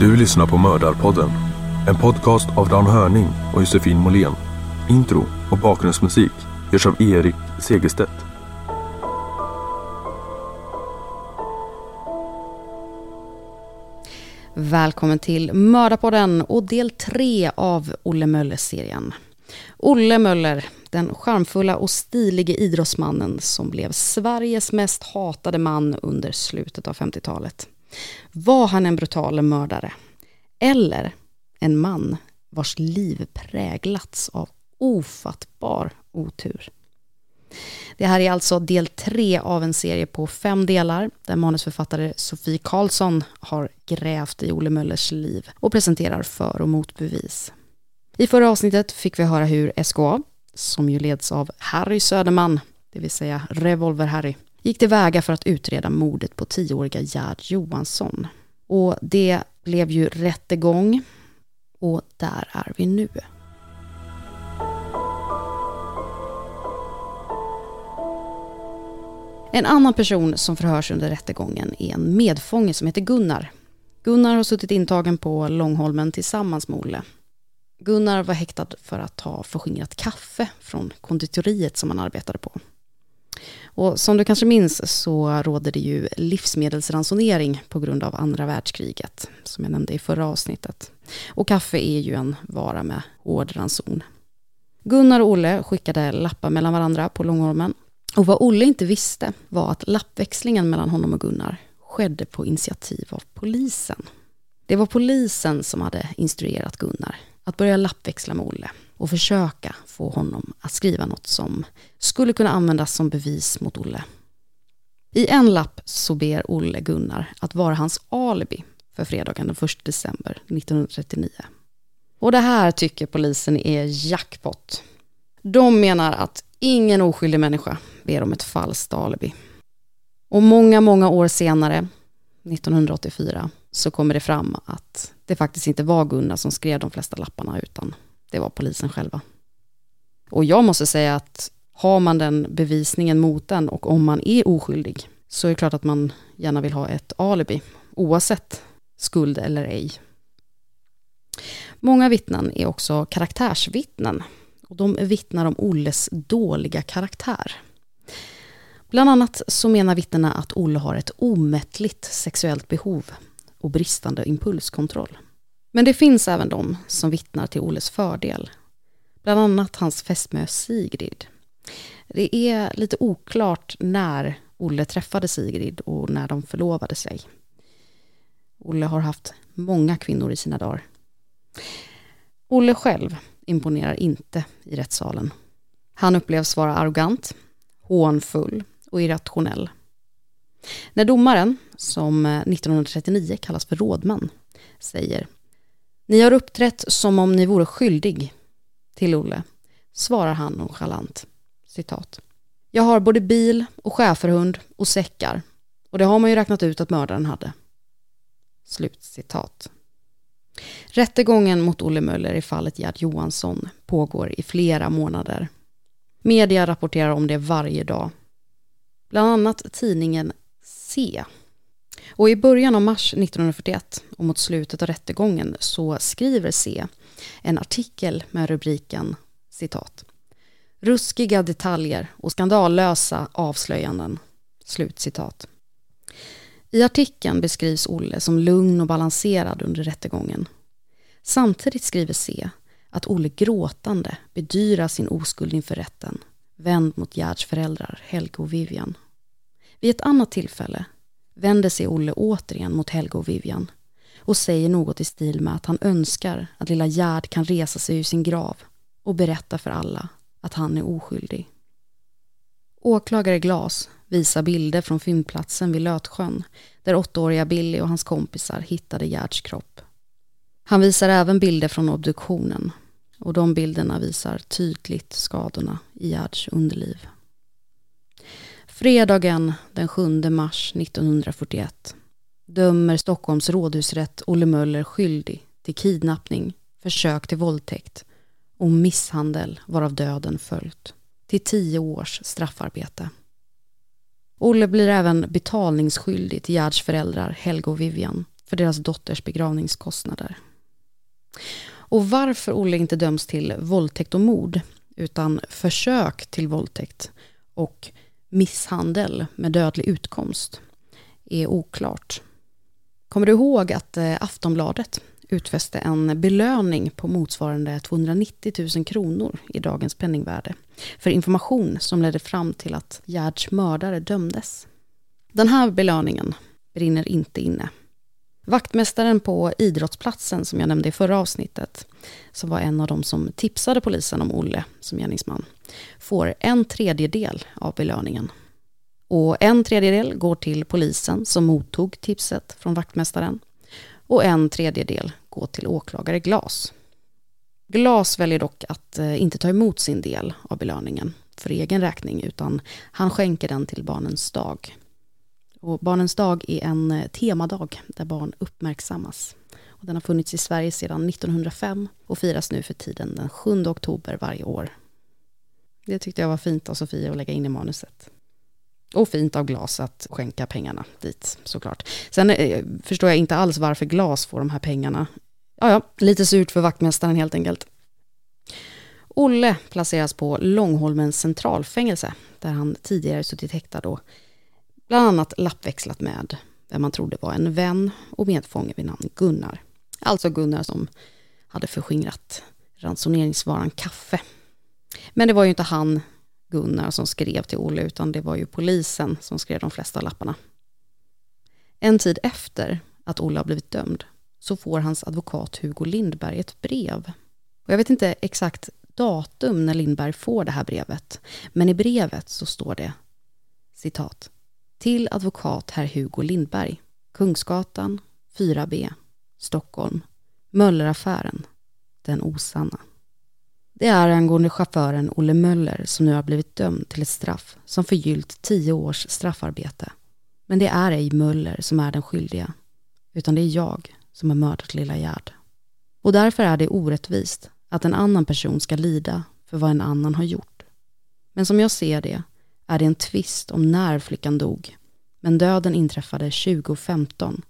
Du lyssnar på Mördarpodden. En podcast av Dan Hörning och Josefin Måhlén. Intro och bakgrundsmusik görs av Erik Segerstedt. Välkommen till Mördarpodden och del tre av Olle Möller-serien. Olle Möller, den charmfulla och stilige idrottsmannen som blev Sveriges mest hatade man under slutet av 50-talet. Var han en brutal mördare? Eller en man vars liv präglats av ofattbar otur? Det här är alltså del tre av en serie på fem delar där manusförfattare Sofie Karlsson har grävt i Olle Möllers liv och presenterar för och motbevis. I förra avsnittet fick vi höra hur SKA, som ju leds av Harry Söderman, det vill säga Revolver-Harry, gick tillväga för att utreda mordet på tioåriga Gerd Johansson. Och det blev ju rättegång och där är vi nu. En annan person som förhörs under rättegången är en medfånge som heter Gunnar. Gunnar har suttit intagen på Långholmen tillsammans med Olle. Gunnar var häktad för att ha förskingrat kaffe från konditoriet som han arbetade på. Och som du kanske minns så råder det ju livsmedelsransonering på grund av andra världskriget, som jag nämnde i förra avsnittet. Och kaffe är ju en vara med hård ranson. Gunnar och Olle skickade lappar mellan varandra på Långholmen. Och vad Olle inte visste var att lappväxlingen mellan honom och Gunnar skedde på initiativ av polisen. Det var polisen som hade instruerat Gunnar att börja lappväxla med Olle och försöka få honom att skriva något som skulle kunna användas som bevis mot Olle. I en lapp så ber Olle Gunnar att vara hans alibi för fredagen den 1 december 1939. Och det här tycker polisen är jackpot. De menar att ingen oskyldig människa ber om ett falskt alibi. Och många, många år senare, 1984, så kommer det fram att det faktiskt inte var Gunnar som skrev de flesta lapparna, utan det var polisen själva. Och jag måste säga att har man den bevisningen mot den och om man är oskyldig så är det klart att man gärna vill ha ett alibi oavsett skuld eller ej. Många vittnen är också karaktärsvittnen och de vittnar om Olles dåliga karaktär. Bland annat så menar vittnena att Olle har ett omättligt sexuellt behov och bristande impulskontroll. Men det finns även de som vittnar till Olles fördel. Bland annat hans fästmö Sigrid. Det är lite oklart när Olle träffade Sigrid och när de förlovade sig. Olle har haft många kvinnor i sina dagar. Olle själv imponerar inte i rättssalen. Han upplevs vara arrogant, hånfull och irrationell. När domaren, som eh, 1939 kallas för rådman, säger ni har uppträtt som om ni vore skyldig till Olle, svarar han nonchalant, citat. Jag har både bil och schäferhund och säckar och det har man ju räknat ut att mördaren hade. Slutcitat. Rättegången mot Olle Möller i fallet Gerd Johansson pågår i flera månader. Media rapporterar om det varje dag. Bland annat tidningen C. Och i början av mars 1941 och mot slutet av rättegången så skriver C en artikel med rubriken citat. Ruskiga detaljer och skandallösa avslöjanden. Slutcitat. I artikeln beskrivs Olle som lugn och balanserad under rättegången. Samtidigt skriver C att Olle gråtande bedyrar sin oskuld inför rätten, vänd mot Gerds föräldrar Helge och Vivian. Vid ett annat tillfälle vänder sig Olle återigen mot Helge och Vivian och säger något i stil med att han önskar att lilla Gerd kan resa sig ur sin grav och berätta för alla att han är oskyldig. Åklagare Glas visar bilder från fyndplatsen vid Lötsjön där åttaåriga Billy och hans kompisar hittade Gerds kropp. Han visar även bilder från obduktionen och de bilderna visar tydligt skadorna i Gerds underliv. Fredagen den 7 mars 1941 dömer Stockholms rådhusrätt Olle Möller skyldig till kidnappning, försök till våldtäkt och misshandel varav döden följt till tio års straffarbete. Olle blir även betalningsskyldig till Gerds föräldrar Helge och Vivian för deras dotters begravningskostnader. Och varför Olle inte döms till våldtäkt och mord utan försök till våldtäkt och misshandel med dödlig utkomst är oklart. Kommer du ihåg att eh, Aftonbladet utfäste en belöning på motsvarande 290 000 kronor i dagens penningvärde för information som ledde fram till att Gerds mördare dömdes. Den här belöningen brinner inte inne. Vaktmästaren på idrottsplatsen som jag nämnde i förra avsnittet, som var en av de som tipsade polisen om Olle som gärningsman, får en tredjedel av belöningen. Och en tredjedel går till polisen som mottog tipset från vaktmästaren och en tredjedel går till åklagare Glas. Glas väljer dock att eh, inte ta emot sin del av belöningen för egen räkning utan han skänker den till Barnens dag. Och Barnens dag är en eh, temadag där barn uppmärksammas. Den har funnits i Sverige sedan 1905 och firas nu för tiden den 7 oktober varje år. Det tyckte jag var fint av Sofia att lägga in i manuset. Och fint av Glas att skänka pengarna dit såklart. Sen eh, förstår jag inte alls varför Glas får de här pengarna. Ja, ja, lite surt för vaktmästaren helt enkelt. Olle placeras på Långholmens centralfängelse där han tidigare suttit häktad och bland annat lappväxlat med vem man trodde var en vän och medfånge vid namn Gunnar. Alltså Gunnar som hade förskingrat ransoneringsvaran kaffe. Men det var ju inte han Gunnar som skrev till Olle, utan det var ju polisen som skrev de flesta lapparna. En tid efter att Olle har blivit dömd så får hans advokat Hugo Lindberg ett brev. Och jag vet inte exakt datum när Lindberg får det här brevet, men i brevet så står det citat till advokat herr Hugo Lindberg, Kungsgatan 4B, Stockholm, Mölleraffären, den osanna. Det är angående chauffören Olle Möller som nu har blivit dömd till ett straff som förgyllt tio års straffarbete Men det är ej Möller som är den skyldiga, utan det är jag som har mördat lilla Gerd. Och därför är det orättvist att en annan person ska lida för vad en annan har gjort. Men som jag ser det är det en tvist om när flickan dog, men döden inträffade 2015,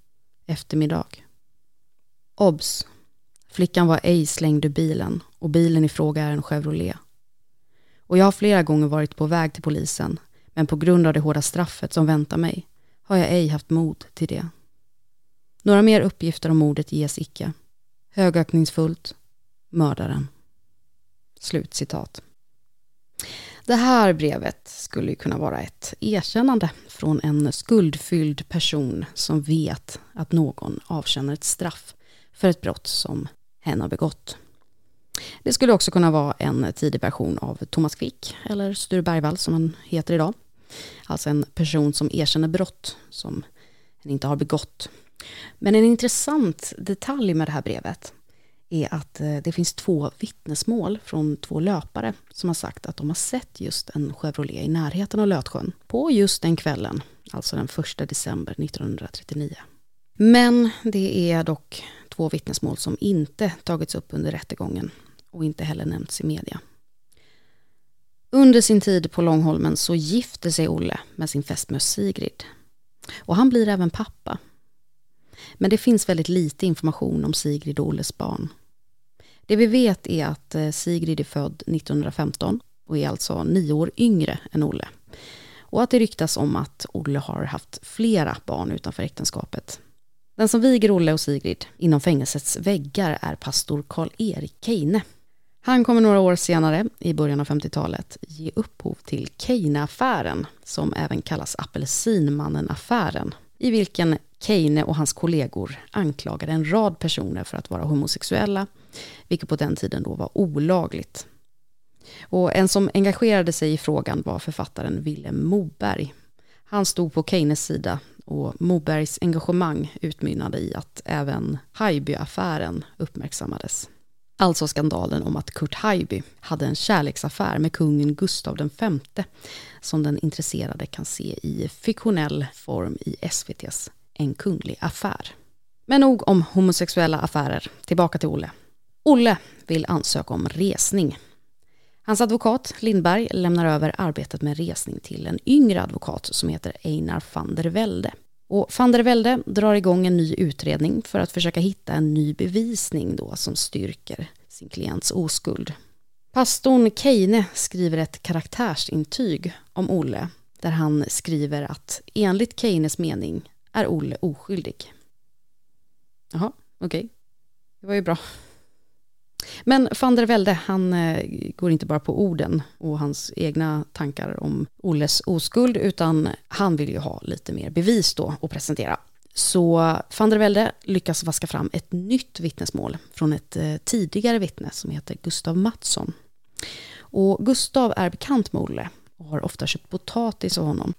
eftermiddag. Obs! Flickan var ej slängd ur bilen och bilen i fråga är en Chevrolet. Och jag har flera gånger varit på väg till polisen, men på grund av det hårda straffet som väntar mig har jag ej haft mod till det. Några mer uppgifter om mordet ges icke. Högaktningsfullt, mördaren. Slutcitat. Det här brevet skulle kunna vara ett erkännande från en skuldfylld person som vet att någon avtjänar ett straff för ett brott som hen har begått. Det skulle också kunna vara en tidig version av Thomas Quick, eller Sture Bergvall som han heter idag. Alltså en person som erkänner brott som hen inte har begått. Men en intressant detalj med det här brevet är att eh, det finns två vittnesmål från två löpare som har sagt att de har sett just en Chevrolet i närheten av Lötsjön på just den kvällen, alltså den 1 december 1939. Men det är dock två vittnesmål som inte tagits upp under rättegången och inte heller nämnts i media. Under sin tid på Långholmen så gifte sig Olle med sin fästmö Sigrid. Och han blir även pappa. Men det finns väldigt lite information om Sigrid och Olles barn. Det vi vet är att eh, Sigrid är född 1915 och är alltså nio år yngre än Olle. Och att det ryktas om att Olle har haft flera barn utanför äktenskapet. Den som viger Olle och Sigrid inom fängelsets väggar är pastor Karl-Erik Keine. Han kommer några år senare, i början av 50-talet, ge upphov till Keine-affären, som även kallas Apelsinmannen-affären, i vilken Keine och hans kollegor anklagade en rad personer för att vara homosexuella, vilket på den tiden då var olagligt. Och en som engagerade sig i frågan var författaren Willem Moberg. Han stod på Keynes sida och Mobergs engagemang utmynnade i att även Haijby-affären uppmärksammades. Alltså skandalen om att Kurt Haijby hade en kärleksaffär med kungen Gustav V som den intresserade kan se i fiktionell form i SVTs En kunglig affär. Men nog om homosexuella affärer, tillbaka till Olle. Olle vill ansöka om resning. Hans advokat Lindberg lämnar över arbetet med resning till en yngre advokat som heter Einar van der Velde. Och van der Velde drar igång en ny utredning för att försöka hitta en ny bevisning då som styrker sin klients oskuld. Pastorn Keine skriver ett karaktärsintyg om Olle där han skriver att enligt Keines mening är Olle oskyldig. Jaha, okej. Okay. Det var ju bra. Men van der Velde, han eh, går inte bara på orden och hans egna tankar om Olles oskuld, utan han vill ju ha lite mer bevis då och presentera. Så van der Velde lyckas vaska fram ett nytt vittnesmål från ett eh, tidigare vittne som heter Gustav Mattsson. Och Gustav är bekant med Olle och har ofta köpt potatis av honom.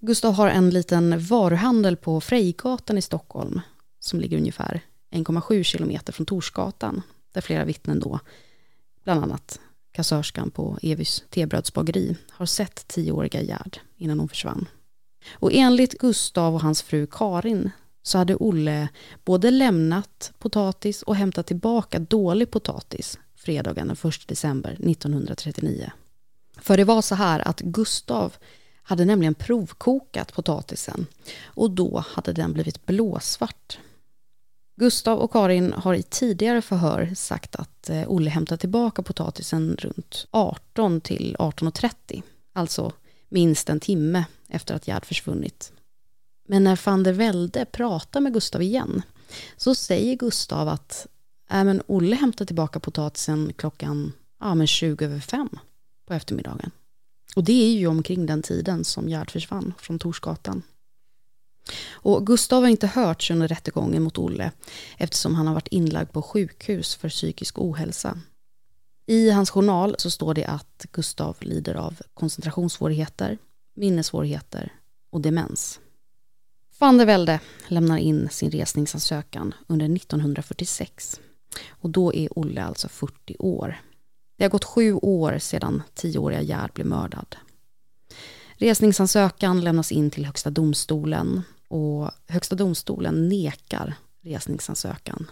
Gustav har en liten varuhandel på Frejgatan i Stockholm som ligger ungefär 1,7 kilometer från Torsgatan där flera vittnen då, bland annat kassörskan på Evys tebrödsbageri, har sett tioåriga Gerd innan hon försvann. Och enligt Gustav och hans fru Karin så hade Olle både lämnat potatis och hämtat tillbaka dålig potatis fredagen den 1 december 1939. För det var så här att Gustav hade nämligen provkokat potatisen och då hade den blivit blåsvart Gustav och Karin har i tidigare förhör sagt att eh, Olle hämtar tillbaka potatisen runt 18 till 18.30. Alltså minst en timme efter att Gerd försvunnit. Men när van der Velde pratar med Gustav igen så säger Gustav att äh, men Olle hämtar tillbaka potatisen klockan ja, men 20 över 5 på eftermiddagen. Och det är ju omkring den tiden som Gerd försvann från Torsgatan. Och Gustav har inte hörts under rättegången mot Olle eftersom han har varit inlagd på sjukhus för psykisk ohälsa. I hans journal så står det att Gustav lider av koncentrationssvårigheter, minnessvårigheter och demens. Van der Velde lämnar in sin resningsansökan under 1946 och då är Olle alltså 40 år. Det har gått sju år sedan tioåriga Gerd blev mördad. Resningsansökan lämnas in till Högsta domstolen och Högsta domstolen nekar resningsansökan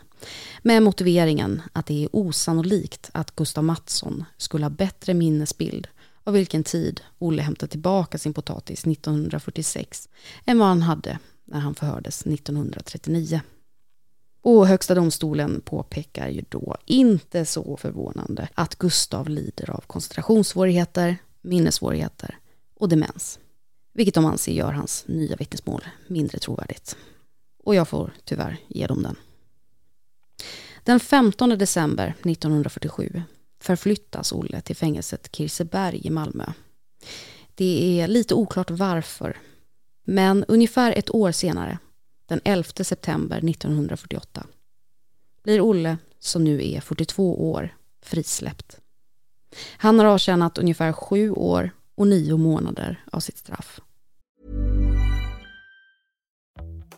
med motiveringen att det är osannolikt att Gustav Mattsson skulle ha bättre minnesbild av vilken tid Olle hämtade tillbaka sin potatis 1946 än vad han hade när han förhördes 1939. Och Högsta domstolen påpekar ju då, inte så förvånande, att Gustav lider av koncentrationssvårigheter, minnessvårigheter och demens. Vilket de anser gör hans nya vittnesmål mindre trovärdigt. Och jag får tyvärr ge dem den. Den 15 december 1947 förflyttas Olle till fängelset Kirseberg i Malmö. Det är lite oklart varför, men ungefär ett år senare, den 11 september 1948, blir Olle, som nu är 42 år, frisläppt. Han har avtjänat ungefär sju år och nio månader av sitt straff.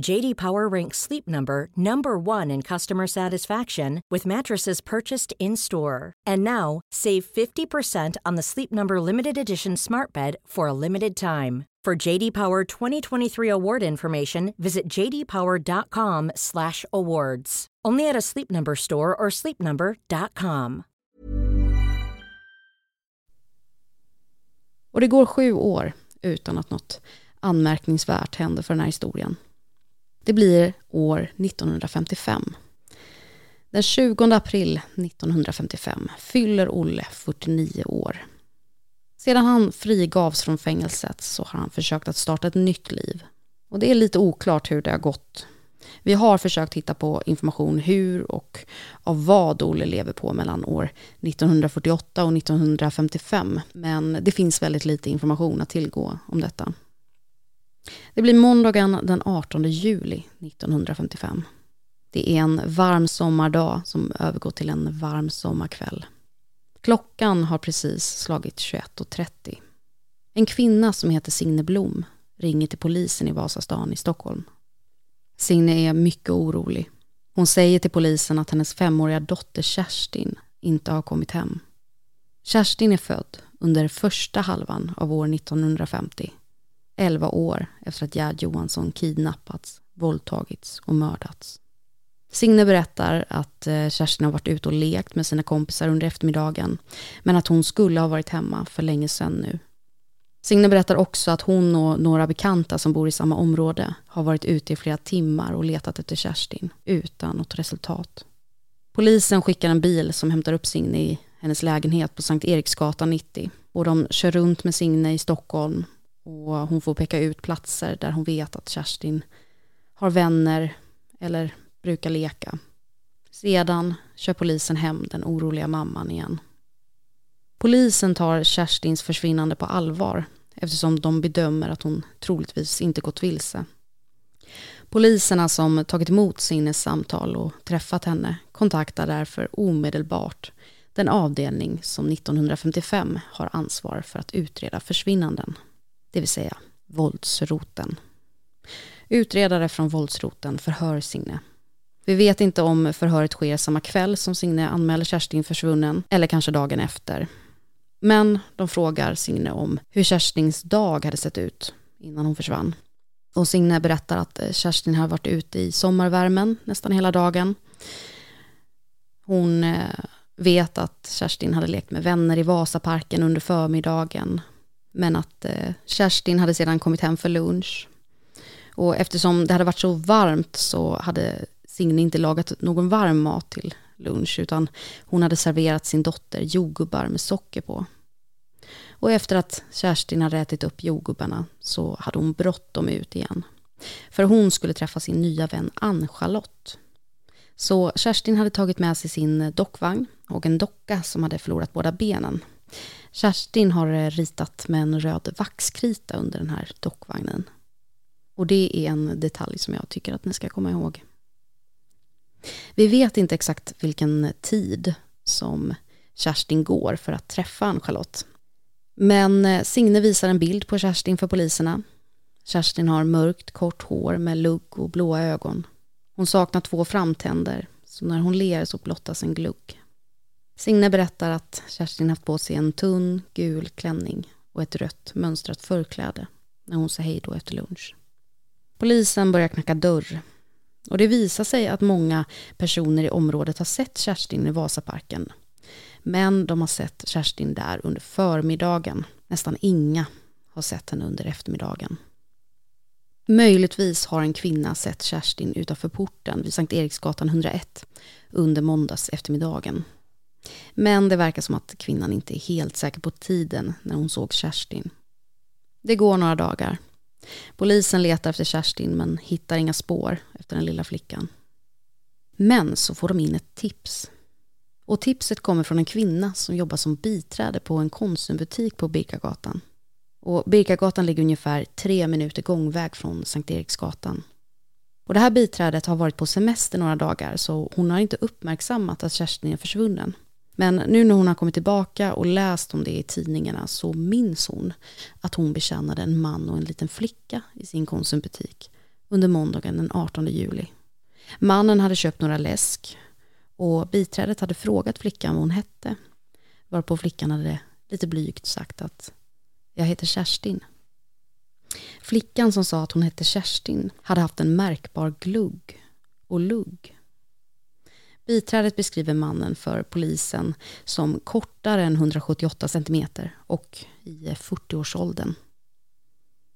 JD Power ranks Sleep Number number 1 in customer satisfaction with mattresses purchased in-store. And now, save 50% on the Sleep Number limited edition Smart Bed for a limited time. For JD Power 2023 award information, visit jdpower.com/awards. Only at a Sleep Number store or sleepnumber.com. Och det går sju år utan att något anmärkningsvärt händer för den här historien. Det blir år 1955. Den 20 april 1955 fyller Olle 49 år. Sedan han frigavs från fängelset så har han försökt att starta ett nytt liv. Och det är lite oklart hur det har gått. Vi har försökt hitta på information hur och av vad Olle lever på mellan år 1948 och 1955. Men det finns väldigt lite information att tillgå om detta. Det blir måndagen den 18 juli 1955. Det är en varm sommardag som övergår till en varm sommarkväll. Klockan har precis slagit 21.30. En kvinna som heter Signe Blom ringer till polisen i Vasastan i Stockholm. Signe är mycket orolig. Hon säger till polisen att hennes femåriga dotter Kerstin inte har kommit hem. Kerstin är född under första halvan av år 1950. 11 år efter att Gerd Johansson kidnappats, våldtagits och mördats. Signe berättar att eh, Kerstin har varit ute och lekt med sina kompisar under eftermiddagen men att hon skulle ha varit hemma för länge sedan nu. Signe berättar också att hon och några bekanta som bor i samma område har varit ute i flera timmar och letat efter Kerstin utan något resultat. Polisen skickar en bil som hämtar upp Signe i hennes lägenhet på Sankt Eriksgatan 90 och de kör runt med Signe i Stockholm och hon får peka ut platser där hon vet att Kerstin har vänner eller brukar leka. Sedan kör polisen hem den oroliga mamman igen. Polisen tar Kerstins försvinnande på allvar eftersom de bedömer att hon troligtvis inte gått vilse. Poliserna som tagit emot Sinnes samtal och träffat henne kontaktar därför omedelbart den avdelning som 1955 har ansvar för att utreda försvinnanden, det vill säga våldsroten. Utredare från våldsroten förhör Signe vi vet inte om förhöret sker samma kväll som Signe anmäler Kerstin försvunnen eller kanske dagen efter. Men de frågar Signe om hur Kerstins dag hade sett ut innan hon försvann. Och Signe berättar att eh, Kerstin har varit ute i sommarvärmen nästan hela dagen. Hon eh, vet att Kerstin hade lekt med vänner i Vasaparken under förmiddagen. Men att eh, Kerstin hade sedan kommit hem för lunch. Och eftersom det hade varit så varmt så hade Signe inte lagat någon varm mat till lunch utan hon hade serverat sin dotter jordgubbar med socker på. Och efter att Kerstin hade ätit upp jordgubbarna så hade hon bråttom ut igen. För hon skulle träffa sin nya vän Ann-Charlotte. Så Kerstin hade tagit med sig sin dockvagn och en docka som hade förlorat båda benen. Kerstin har eh, ritat med en röd vaxkrita under den här dockvagnen. Och det är en detalj som jag tycker att ni ska komma ihåg. Vi vet inte exakt vilken tid som Kerstin går för att träffa Ann-Charlotte. Men eh, Signe visar en bild på Kerstin för poliserna. Kerstin har mörkt kort hår med lugg och blåa ögon. Hon saknar två framtänder, så när hon ler så blottas en glugg. Signe berättar att Kerstin haft på sig en tunn gul klänning och ett rött mönstrat förkläde när hon sa hej då efter lunch. Polisen börjar knacka dörr och det visar sig att många personer i området har sett Kerstin i Vasaparken. Men de har sett Kerstin där under förmiddagen. Nästan inga har sett henne under eftermiddagen. Möjligtvis har en kvinna sett Kerstin utanför porten vid Sankt Eriksgatan 101 under måndags eftermiddagen. Men det verkar som att kvinnan inte är helt säker på tiden när hon såg Kerstin. Det går några dagar Polisen letar efter Kerstin men hittar inga spår efter den lilla flickan. Men så får de in ett tips. Och tipset kommer från en kvinna som jobbar som biträde på en Konsumbutik på Birkagatan. Och Birkagatan ligger ungefär tre minuter gångväg från Sankt Eriksgatan. Och det här biträdet har varit på semester några dagar så hon har inte uppmärksammat att Kerstin är försvunnen. Men nu när hon har kommit tillbaka och läst om det i tidningarna så minns hon att hon betjänade en man och en liten flicka i sin konsumbutik under måndagen den 18 juli. Mannen hade köpt några läsk och biträdet hade frågat flickan vad hon hette. Varpå flickan hade lite blygt sagt att jag heter Kerstin. Flickan som sa att hon hette Kerstin hade haft en märkbar glugg och lugg Biträdet beskriver mannen för polisen som kortare än 178 centimeter och i 40-årsåldern.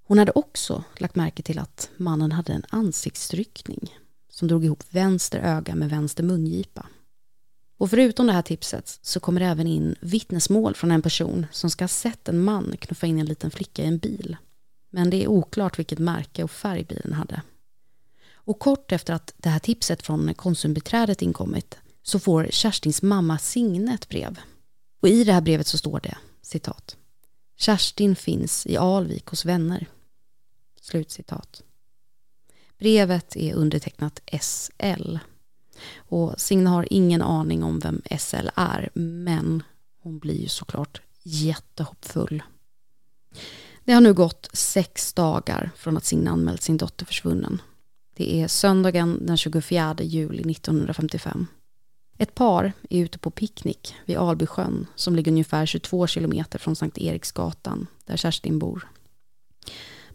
Hon hade också lagt märke till att mannen hade en ansiktsryckning som drog ihop vänster öga med vänster mungipa. Och förutom det här tipset så kommer det även in vittnesmål från en person som ska ha sett en man knuffa in en liten flicka i en bil. Men det är oklart vilket märke och färg bilen hade. Och kort efter att det här tipset från konsumbiträdet inkommit så får Kerstins mamma Signe ett brev. Och i det här brevet så står det citat. Kerstin finns i Alvik hos vänner. Slutcitat. Brevet är undertecknat SL. Och Signe har ingen aning om vem SL är, men hon blir ju såklart jättehoppfull. Det har nu gått sex dagar från att Signe anmält sin dotter försvunnen. Det är söndagen den 24 juli 1955. Ett par är ute på picknick vid Albysjön som ligger ungefär 22 kilometer från Sankt Eriksgatan där Kerstin bor.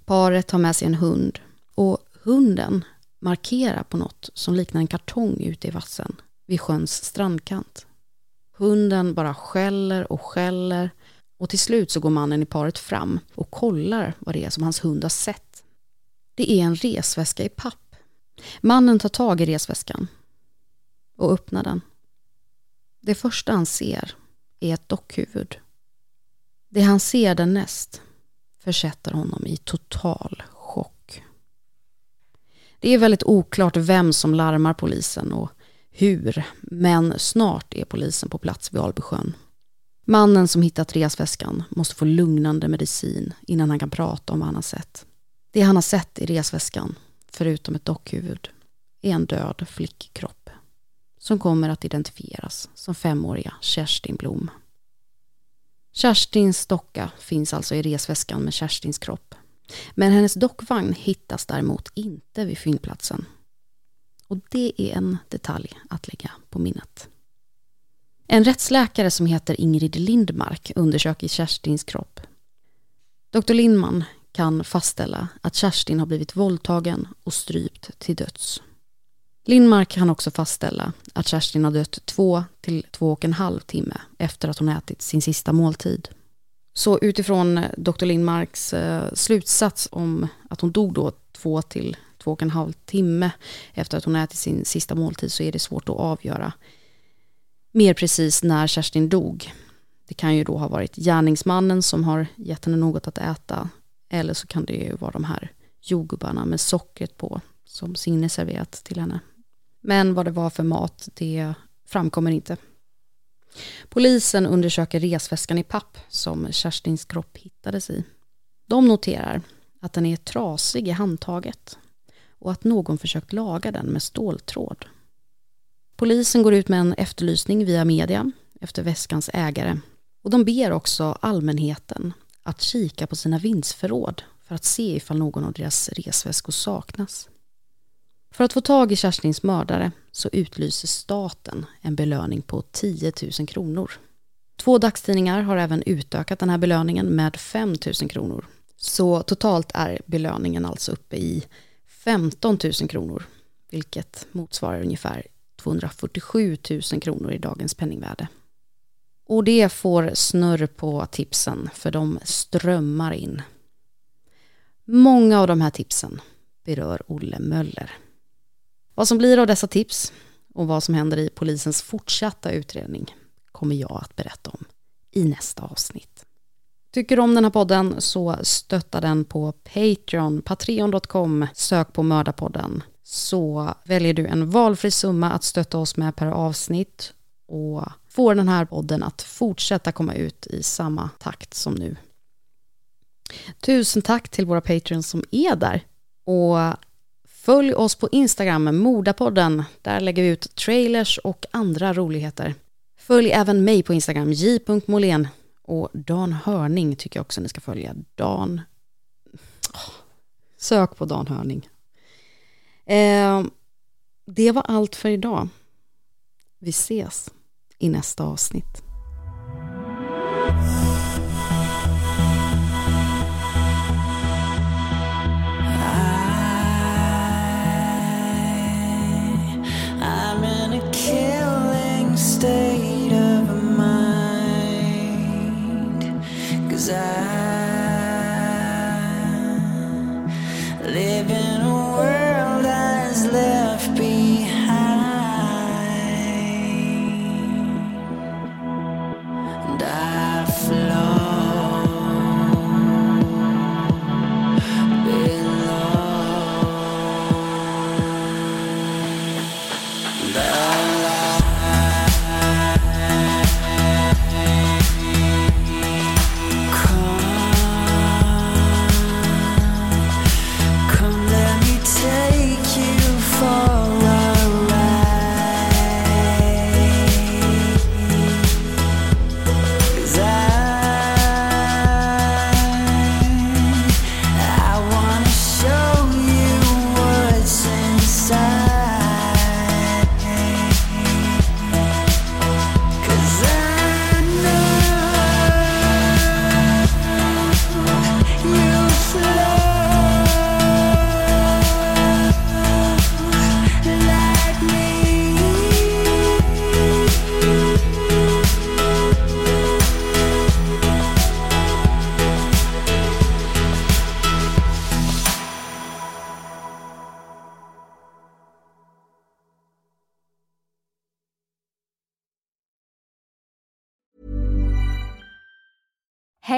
Paret har med sig en hund och hunden markerar på något som liknar en kartong ute i vassen vid sjöns strandkant. Hunden bara skäller och skäller och till slut så går mannen i paret fram och kollar vad det är som hans hund har sett. Det är en resväska i papp Mannen tar tag i resväskan och öppnar den. Det första han ser är ett dockhuvud. Det han ser därnäst försätter honom i total chock. Det är väldigt oklart vem som larmar polisen och hur, men snart är polisen på plats vid Albysjön. Mannen som hittat resväskan måste få lugnande medicin innan han kan prata om vad han har sett. Det han har sett i resväskan förutom ett dockhuvud, är en död flickkropp som kommer att identifieras som femåriga Kerstin Blom. Kerstins docka finns alltså i resväskan med Kerstins kropp. Men hennes dockvagn hittas däremot inte vid fyndplatsen. Och det är en detalj att lägga på minnet. En rättsläkare som heter Ingrid Lindmark undersöker Kerstins kropp. Dr. Lindman kan fastställa att Kerstin har blivit våldtagen och strypt till döds. Lindmark kan också fastställa att Kerstin har dött två till två och en halv timme efter att hon ätit sin sista måltid. Så utifrån Dr. Lindmarks eh, slutsats om att hon dog då två till två och en halv timme efter att hon ätit sin sista måltid så är det svårt att avgöra mer precis när Kerstin dog. Det kan ju då ha varit gärningsmannen som har gett henne något att äta eller så kan det ju vara de här jordgubbarna med sockret på som Signe serverat till henne. Men vad det var för mat, det framkommer inte. Polisen undersöker resväskan i papp som Kerstins kropp hittades i. De noterar att den är trasig i handtaget och att någon försökt laga den med ståltråd. Polisen går ut med en efterlysning via media efter väskans ägare och de ber också allmänheten att kika på sina vindsförråd för att se ifall någon av deras resväskor saknas. För att få tag i Kerstins mördare så utlyser staten en belöning på 10 000 kronor. Två dagstidningar har även utökat den här belöningen med 5 000 kronor. Så totalt är belöningen alltså uppe i 15 000 kronor, vilket motsvarar ungefär 247 000 kronor i dagens penningvärde. Och det får snurr på tipsen, för de strömmar in. Många av de här tipsen berör Olle Möller. Vad som blir av dessa tips och vad som händer i polisens fortsatta utredning kommer jag att berätta om i nästa avsnitt. Tycker du om den här podden så stötta den på Patreon, patreon.com, sök på Mördarpodden. Så väljer du en valfri summa att stötta oss med per avsnitt och får den här podden att fortsätta komma ut i samma takt som nu. Tusen tack till våra patreons som är där. Och följ oss på Instagram, Modapodden. Där lägger vi ut trailers och andra roligheter. Följ även mig på Instagram, j.molén. Och Dan Hörning tycker jag också ni ska följa. Dan... Sök på Dan Hörning. Eh, det var allt för idag. Vi ses i nästa avsnitt.